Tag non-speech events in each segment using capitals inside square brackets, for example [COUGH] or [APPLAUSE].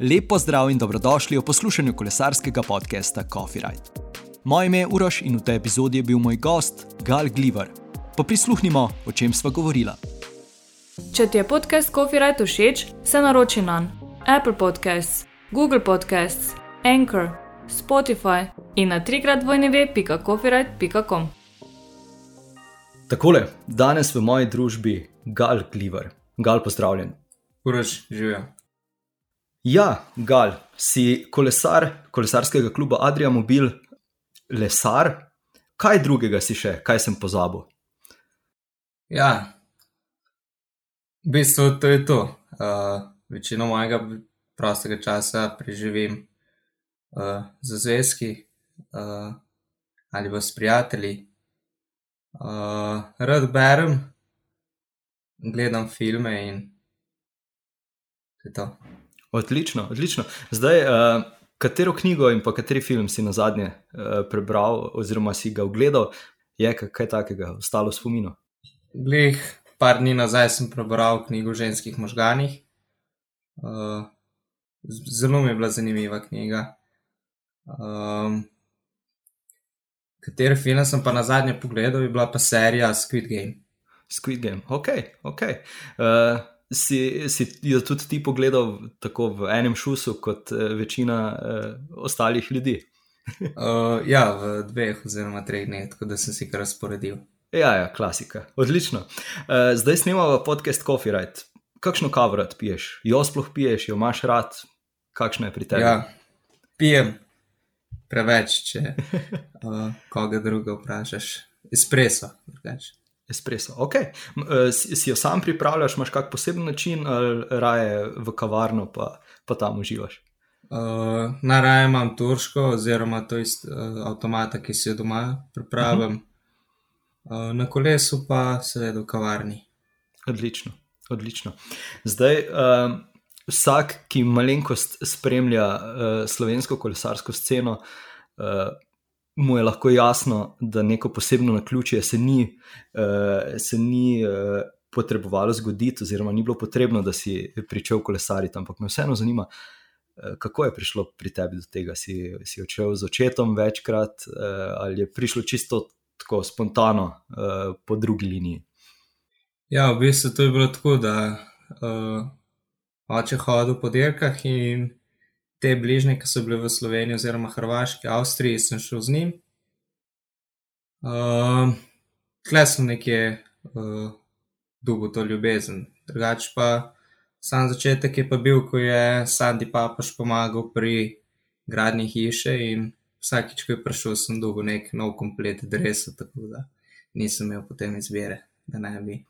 Lepo zdrav in dobrodošli v poslušanju kolesarskega podcasta Coffee Ride. Moje ime je Uroš in v tej epizodi je bil moj gost Gal Gliver. Pa prisluhnimo, o čem sva govorila. Če ti je podcast Coffee Ride všeč, se naroči na Apple Podcasts, Google Podcasts, Anchor, Spotify in na trikrat vojneve.coffeeride.com. Takole, danes v moji družbi Gal Gliver. Gal, pozdravljen. Uroš, živijo. Ja, Gal, si kolesar kolesarskega kluba Adria Mobil, lesar. Kaj drugega si še, kaj sem pozabil? Ja, v bistvu to je to. Uh, večino mojega prostega časa preživim uh, z zvezki uh, ali pa s prijatelji. Uh, rad berem, gledam filme in to je to. Odlično, odlično. Zdaj, uh, katero knjigo in pa kateri film si na zadnje uh, prebral, oziroma si ga ogledal, je kaj takega ostalo v spominu? Glej, par dni nazaj sem prebral knjigo o ženskih možganih. Uh, zelo mi je bila zanimiva knjiga. Um, Kateri film sem pa na zadnje pogledal, je bila pa serija Squid Game. Squid Game, ok, ok. Uh, si, si jo tudi ti pogledal tako v enem šusu, kot uh, večina uh, ostalih ljudi? [LAUGHS] uh, ja, v dveh oziroma treh dneh, tako da sem si kar razporedil. Ja, ja, klasika, odlično. Uh, zdaj snimamo podcast Coffee Ride. Kakšno kavo rad piješ? Jo sploh piješ, jo imaš rad, kakšno je pri tebi? Ja, pijem preveč, če [LAUGHS] uh, koga druga vprašaš. Espresso, drugače. Espresso. Okay. Si, si jo sam pripravljaš, imaš kak poseben način, ali raje v kavarno, pa, pa tam uživaš? Uh, Najraje imam turško, oziroma to iz uh, avtomata, ki si jo doma pripravim. Uh -huh. uh, na kolesu pa seveda v kavarni. Odlično, odlično. Zdaj, uh, vsak, ki malenkost spremlja uh, slovensko kolesarsko sceno, uh, mu je lahko jasno, da neko posebno na ključje se ni, uh, se ni uh, potrebovalo zgoditi, oziroma ni bilo potrebno, da si pričel kolesariti. Ampak me vseeno zanima, uh, kako je prišlo pri tebi do tega. Si, si odšel z očetom večkrat uh, ali je prišlo čisto tako spontano uh, po drugi liniji. Ja, v bistvu to je bilo tako, da uh, oče hodil po dirkah in te bližnje, ki so bile v Sloveniji, oziroma Hrvaški, Avstriji, sem šel z njim. Uh, Tle sem nekje uh, dolgo to ljubezen. Drugač pa sam začetek je pa bil, ko je Sandy Papaš pomagal pri gradnji hiše in vsakič, ko je prišel, sem dolgo nek nov komplet dresa, tako da nisem imel potem izbire, da ne bi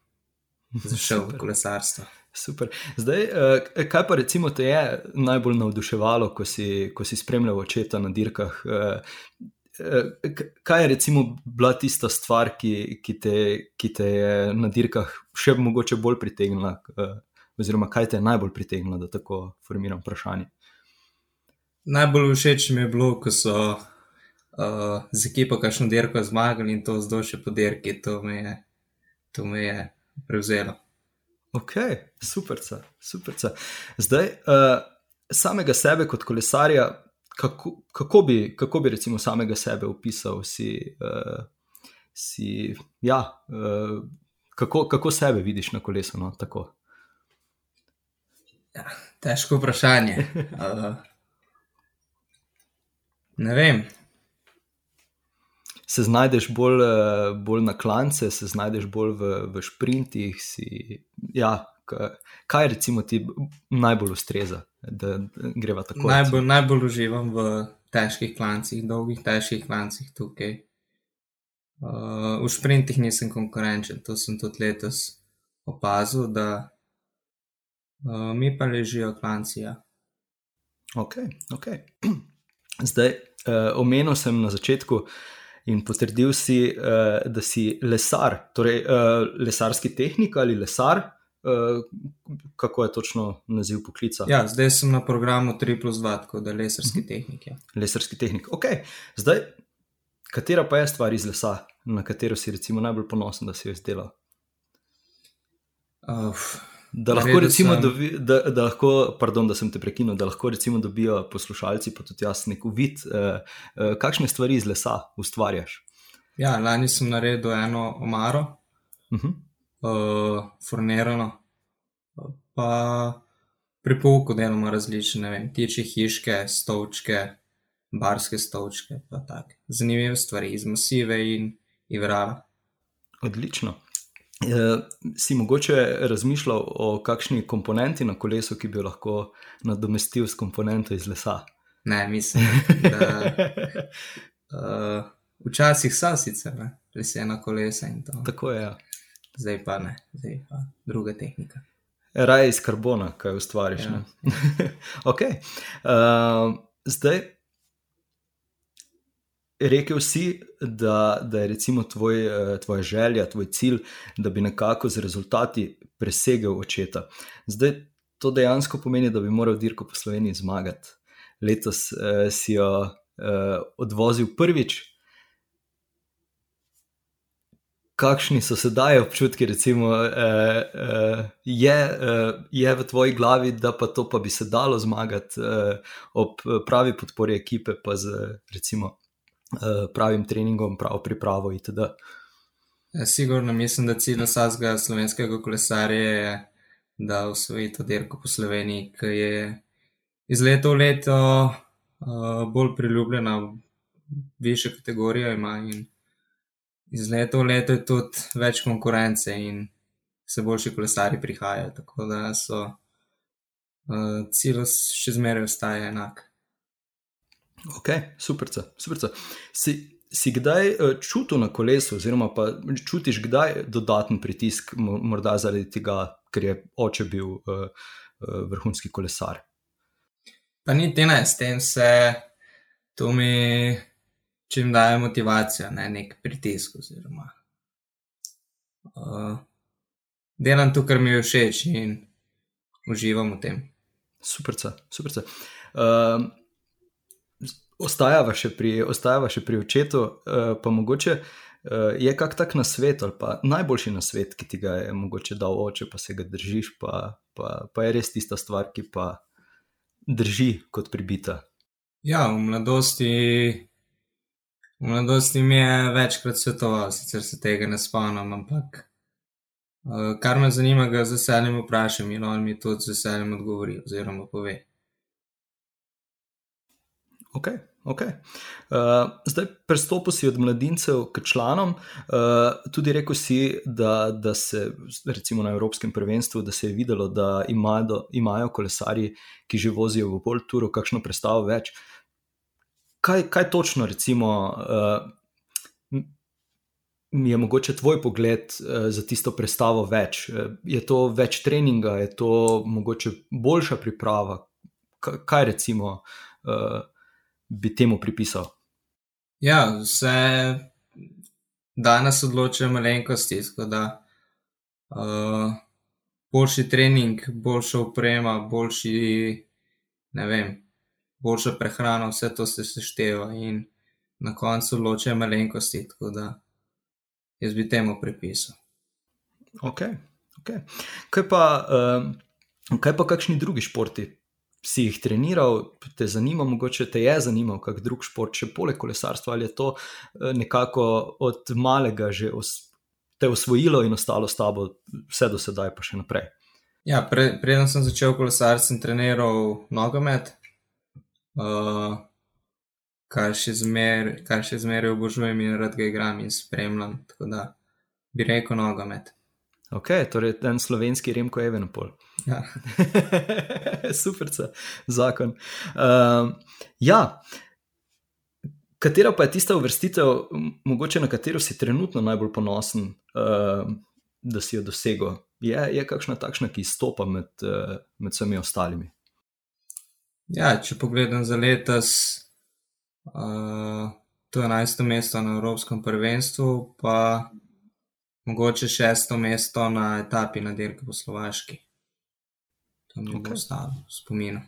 zašel v kolesarstvo. Super. Zdaj, eh, kaj pa recimo te je najbolj navduševalo, ko si, ko si spremljal očeta na dirkah? Eh, eh, kaj je recimo bila tista stvar, ki, ki, te, ki te je na dirkah še mogoče bolj pritegnila, oziroma kaj te je najbolj pritegnilo, da tako formiram vprašanje? Najbolj všeč mi je bilo, ko so uh, z ekipo kakšno dirko zmagali in to zdaj še po dirki, to me je, to me je prevzelo. Ok, super, super. Zdaj, uh, samega sebe kot kolesarja, kako, kako, bi, kako bi recimo samega sebe opisal? Si, uh, si, ja, uh, kako, kako sebe vidiš na kolesu? No, ja, težko vprašanje. Uh, ne vem se znajdeš bolj, eh, bolj na klance, se znajdeš bolj v, v sprintih. Si, ja, kaj recimo ti najbolj ustreza, da greva tako? Najbolj, najbolj uživam v težkih klancih, dolgih težkih klancih tukaj. Uh, v sprintih nisem konkurenčen, to sem tudi letos opazil, da uh, mi pa ležijo klanci. Ja. Ok, ok. [CLEARS THROAT] Zdaj, uh, omenil sem na začetku, uh, in potrdil si, uh, da si lesar, torej uh, lesarski tehnik ali lesar. Uh, kako je točno naziv poklica? Ja, zdaj sem na programu 3 plus 2, tako da lesarski tehnik. Ja. Lesarski tehnik. Ok, zdaj, katera pa je stvar iz lesa, na katero si recimo najbolj ponosen, da si jo izdelal? Uh, Da lahko, Naredil recimo, sem- dobi, da, da lahko, pardon, da sem te prekinil, da lahko recimo dobijo poslušalci, pa tudi jaz, nek uvid, eh, eh, kakšne stvari iz lesa ustvarjaš. Ja, lani sem naredil eno omaro, Uh -huh. uh, furnirano, pa pri pouku delamo različne, ne vem, tiče hiške, stolčke, barske stolčke, pa tako. Zanimive stvari iz masive in ivrala. Odlično. E, si mogoče razmišljal o kakšni komponenti na kolesu, ki bi jo lahko nadomestil s komponento iz lesa? Ne, mislim, da uh, včasih so sicer ne, lesena kolesa in to. Tako je. Ja. Zdaj pa ne, zdaj pa druga tehnika. Raje iz karbona, kaj ustvariš. Ja. Ja. [LAUGHS] okay. uh, zdaj, rekel si, da, da je recimo tvoj, eh, tvoja želja, tvoj cilj, da bi nekako z rezultati presegel očeta. Zdaj, to dejansko pomeni, da bi moral dirko po Sloveniji zmagati. Letos uh, si jo uh, odvozil prvič. Kakšni so sedaj občutki, recimo, eh, eh, je, eh, je v tvoji glavi, da pa to pa bi se dalo zmagati eh, ob pravi podpori ekipe, pa z recimo, eh, pravim treningom, pravo pripravo itd. Ja, sigurno mislim, da cilj vsakega slovenskega kolesarja je, da osvoji to dirko po Sloveniji, ki je iz leta v leto uh, bolj priljubljena, više kategorije ima in iz leta v leto je tudi več konkurence in vse boljši kolesari prihajajo, tako da so uh, cilj še zmeraj ostaja enak. Ok, super, super. Si, si kdaj eh, čutil na kolesu, oziroma pa čutiš kdaj dodaten pritisk, mo- morda zaradi tega, ker je oče bil uh, uh, vrhunski kolesar? Pa niti ne, s tem se to mi čim daje motivacijo, ne nek pritisk. Oziroma, uh, delam to, kar mi je všeč in uživam v tem. Super, super. Uh, ostajava, še pri, ostajava še pri očetu, uh, pa mogoče uh, je kak tak na svet ali pa najboljši na svet, ki ti ga je mogoče dal oče, pa se ga držiš, pa, pa, pa je res tista stvar, ki pa drži kot pribita. Ja, v mladosti, v mladosti mi je večkrat svetoval, sicer se tega ne spomnim, ampak uh, kar me zanima, ga z veseljem vprašam in on mi tudi z veseljem odgovori oziroma pove. Ok, ok. Uh, zdaj, prestopil si od mladincev k članom. Uh, tudi rekel si, da, da se recimo na Evropskem prvenstvu, da se je videlo, da imajo, imajo kolesari, ki že vozijo v pol turu, kakšno predstavo več. Kaj, kaj točno, recimo, uh, je mogoče tvoj pogled uh, za tisto predstavo več? Uh, je to več treninga, je to mogoče boljša priprava? K kaj recimo? Uh, bi temu pripisal? Ja, vse danes odločajo malenkosti, tako da uh, boljši trening, boljša oprema, boljši, ne vem, boljša prehrana, vse to se sešteva in na koncu odločajo malenkosti, tako da jaz bi temu pripisal. Ok, ok. Kaj pa, uh, kaj pa kakšni drugi športi? Si jih treniral, te zanima, mogoče te je zanimal kak drug šport, še poleg kolesarstva, ali je to nekako od malega že os, te osvojilo in ostalo s tabo vse do sedaj, pa še naprej. Ja, pre, preden sem začel kolesariti, sem treniral nogomet, uh, kar še zmeraj zmer obožujem in rad ga igram in spremljam. Tako da bi rekel nogomet. Ok, torej en slovenski Remko Evenpol. Ja. [LAUGHS] Super, zakon. Uh, ja, katera pa je tista uvrstitev, mogoče na katero si trenutno najbolj ponosen, uh, da si jo dosegel? Je, je kakšna takšna, ki izstopa med, uh, med vsemi ostalimi? Ja, če pogledam za letos, uh, to je 11. mesto na Evropskem prvenstvu, pa mogoče šesto mesto na etapi na dirki po Slovaški. To mi okay. bo ostalo v spominu.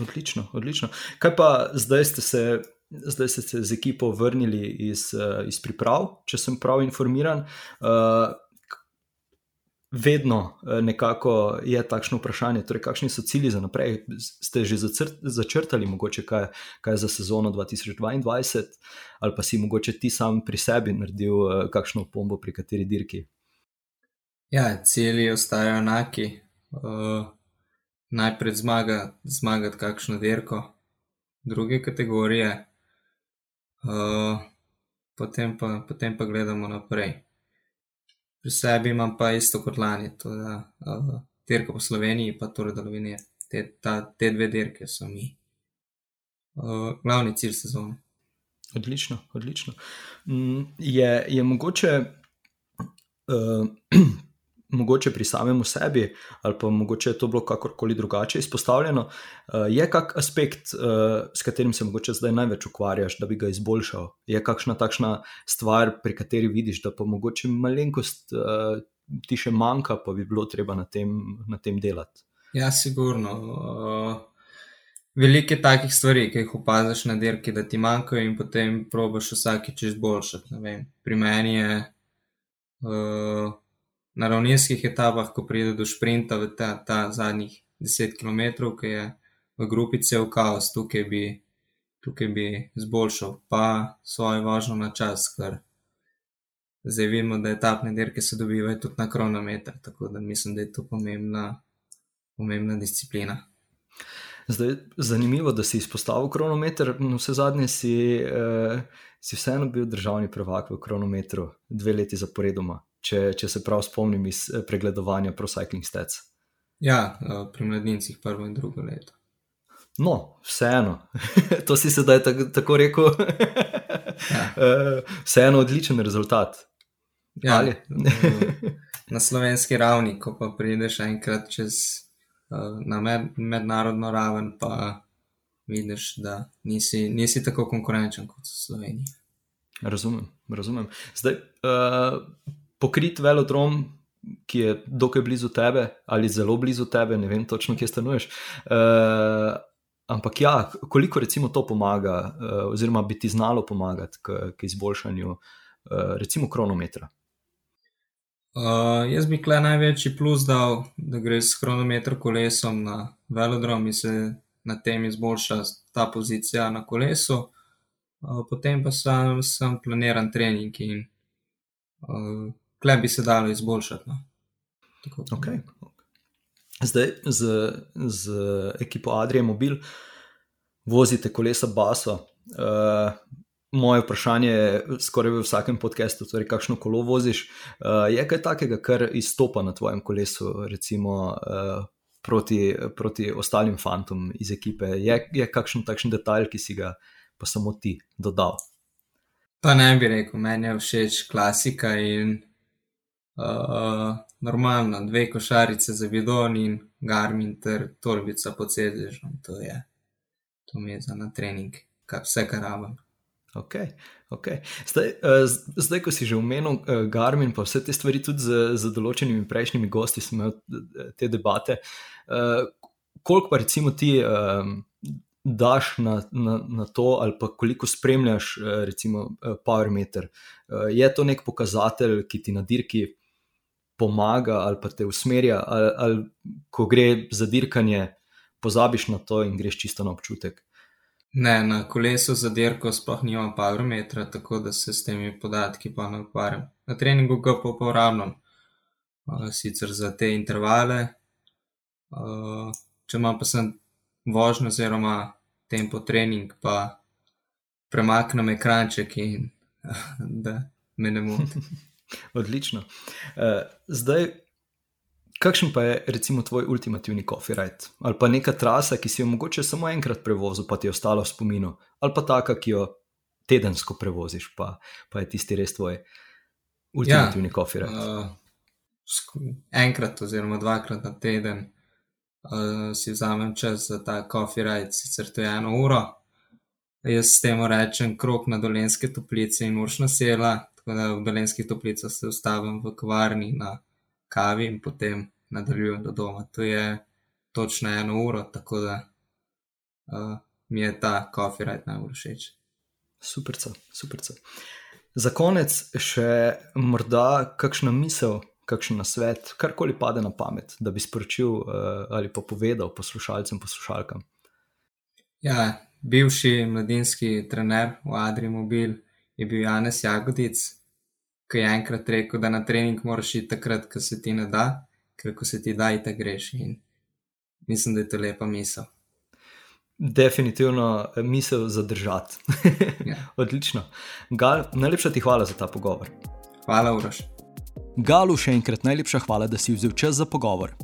Odlično, odlično. Kaj pa zdaj ste se, zdaj ste se z ekipo vrnili iz, iz priprav, če sem prav informiran. Vedno uh, nekako je takšno vprašanje, torej, kakšni so cilji za naprej. Ste že začrtali, mogoče kaj, kaj za sezono 2022, ali pa si mogoče ti sam pri sebi naredil uh, kakšno pombo pri kateri dirki? Ja, cilji ostajajo enaki. Uh, najprej zmaga, zmagati kakšno dirko, druge kategorije, uh, potem, pa, potem pa gledamo naprej. Pri sebi imam pa isto kot lani, to je uh, dirka po Sloveniji, pa torej delovine. Te, ta, te dve dirke so mi uh, glavni cilj sezone. Odlično, odlično. Mm, je, je mogoče uh, [CLEARS THROAT] mogoče pri samem sebi, ali pa mogoče je to bilo kakorkoli drugače izpostavljeno, uh, je kak aspekt, uh, s katerim se mogoče zdaj največ ukvarjaš, da bi ga izboljšal? Je kakšna takšna stvar, pri kateri vidiš, da pa mogoče malenkost uh, ti še manjka, pa bi bilo treba na tem, na tem delati? Ja, sigurno. Veliko je takih stvari, ki jih opaziš na dirki, da ti manjkajo, in potem probiš vsakeč izboljšati. Pri meni je uh, na ravninskih etapah, ko pride do sprinta v ta, ta zadnjih 10 km, ki je v grupi cel kaos, tukaj bi, tukaj bi zboljšal, pa svojo vožnjo na čas, ker zdaj vidimo, da etapne dirke se dobivajo tudi na kronometer, tako da mislim, da je to pomembna, pomembna disciplina. Zdaj, zanimivo, da si izpostavil kronometer, no vse zadnje si, eh, si vseeno bil državni prvak v kronometru, dve leti zaporedoma če, če se prav spomnim iz eh, pregledovanja ProCycling Stats. Ja, eh, pri mladincih prvo in drugo leto. No, vseeno, [LAUGHS] to si sedaj tako, tako rekel. [LAUGHS] ja. Eh, vseeno odličen rezultat. Ja, na slovenski ravni, ko pa prideš enkrat čez na med, mednarodno raven, pa vidiš, da nisi, nisi tako konkurenčen kot v Sloveniji. Razumem, razumem. Zdaj, uh, pokrit velodrom, ki je dokaj blizu tebe ali zelo blizu tebe, ne vem točno, kje stanuješ. Uh, ampak ja, koliko recimo to pomaga, uh, oziroma bi ti znalo pomagati k, k izboljšanju, uh, recimo, kronometra. Uh, jaz bi kle največji plus dal, da greš s kronometrom kolesom na velodrom in se na tem izboljša ta pozicija na kolesu. Uh, potem pa sem, sem planiran trening in uh, kle bi se dalo izboljšati. No. Okay. Zdaj z, z ekipo Adrija Mobil vozite kolesa Baso. Uh, moje vprašanje je skoraj v vsakem podkastu, torej kakšno kolo voziš. Uh, je kaj takega, kar izstopa na tvojem kolesu, recimo uh, proti, proti ostalim fantom iz ekipe? Je, je kakšen takšen detajl, ki si ga pa samo ti dodal? Pa ne bi rekel, meni je všeč klasika in uh, normalno, dve košarice za bidon in garmin ter torbica pod sedežem. To je, to mi je za na trening, kar, vse, kar rabim. Okay, okay. Zdaj, uh, zdaj, ko si že omenil uh, Garmin, pa vse te stvari, tudi z, z določenimi prejšnjimi gosti, smo imeli te debate. Koliko pa recimo ti daš na, na, na to, ali pa koliko spremljaš, recimo, Powermeter? Je to nek pokazatelj, ki ti na dirki pomaga ali pa te usmerja, ali, ali ko gre za dirkanje, pozabiš na to in greš čisto na občutek. Ne, na kolesu za dirko sploh nimam parametra, tako da se s temi podatki pa ne ukvarjam. Na treningu ga pa uporabljam, sicer za te intervale. Če imam pa sem vožnjo oziroma tempo trening, pa premaknem ekranček in [LAUGHS] da me ne moti. Odlično. Uh, zdaj, kakšen pa je recimo tvoj ultimativni copyright? Ali pa neka trasa, ki si jo mogoče samo enkrat prevozil, pa ti je ostala v spominu, ali pa taka, ki jo tedensko prevoziš, pa, pa je tisti res tvoj ultimativni ja, copyright. Uh, enkrat oziroma dvakrat na teden uh, si vzamem čas za ta copyright, sicer to je eno uro. Jaz s tem rečem krok na dolenske toplice in uršna sela, tako da v Belenskih toplicah se ustavim v kavarni na kavi in potem nadaljujem do doma. To je točno eno uro, tako da uh, mi je ta copyright najbolj všeč. Super, super. Za konec še morda kakšna misel, kakšen nasvet, karkoli pade na pamet, da bi sporočil uh, ali pa povedal poslušalcem, poslušalkam. Ja, bivši mladinski trener v Adri Mobil je bil Janez Jagodic, ki je enkrat rekel, da na trening moraš iti takrat, ko se ti ne da, ker ko se ti da, ti greš. In mislim, da je to lepa misel. Definitivno misel zadržati. ja. [LAUGHS] Odlično. Gal, najlepša ti hvala za ta pogovor. Hvala, Uroš. Galu še enkrat najlepša hvala, da si vzel čas za pogovor.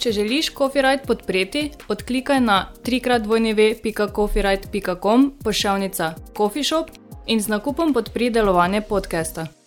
Če želiš Copyright podpreti, odklikaj na trikratvojneve.copyright.com pošiljka Coffee Shop in z nakupom podpri delovanje podcasta.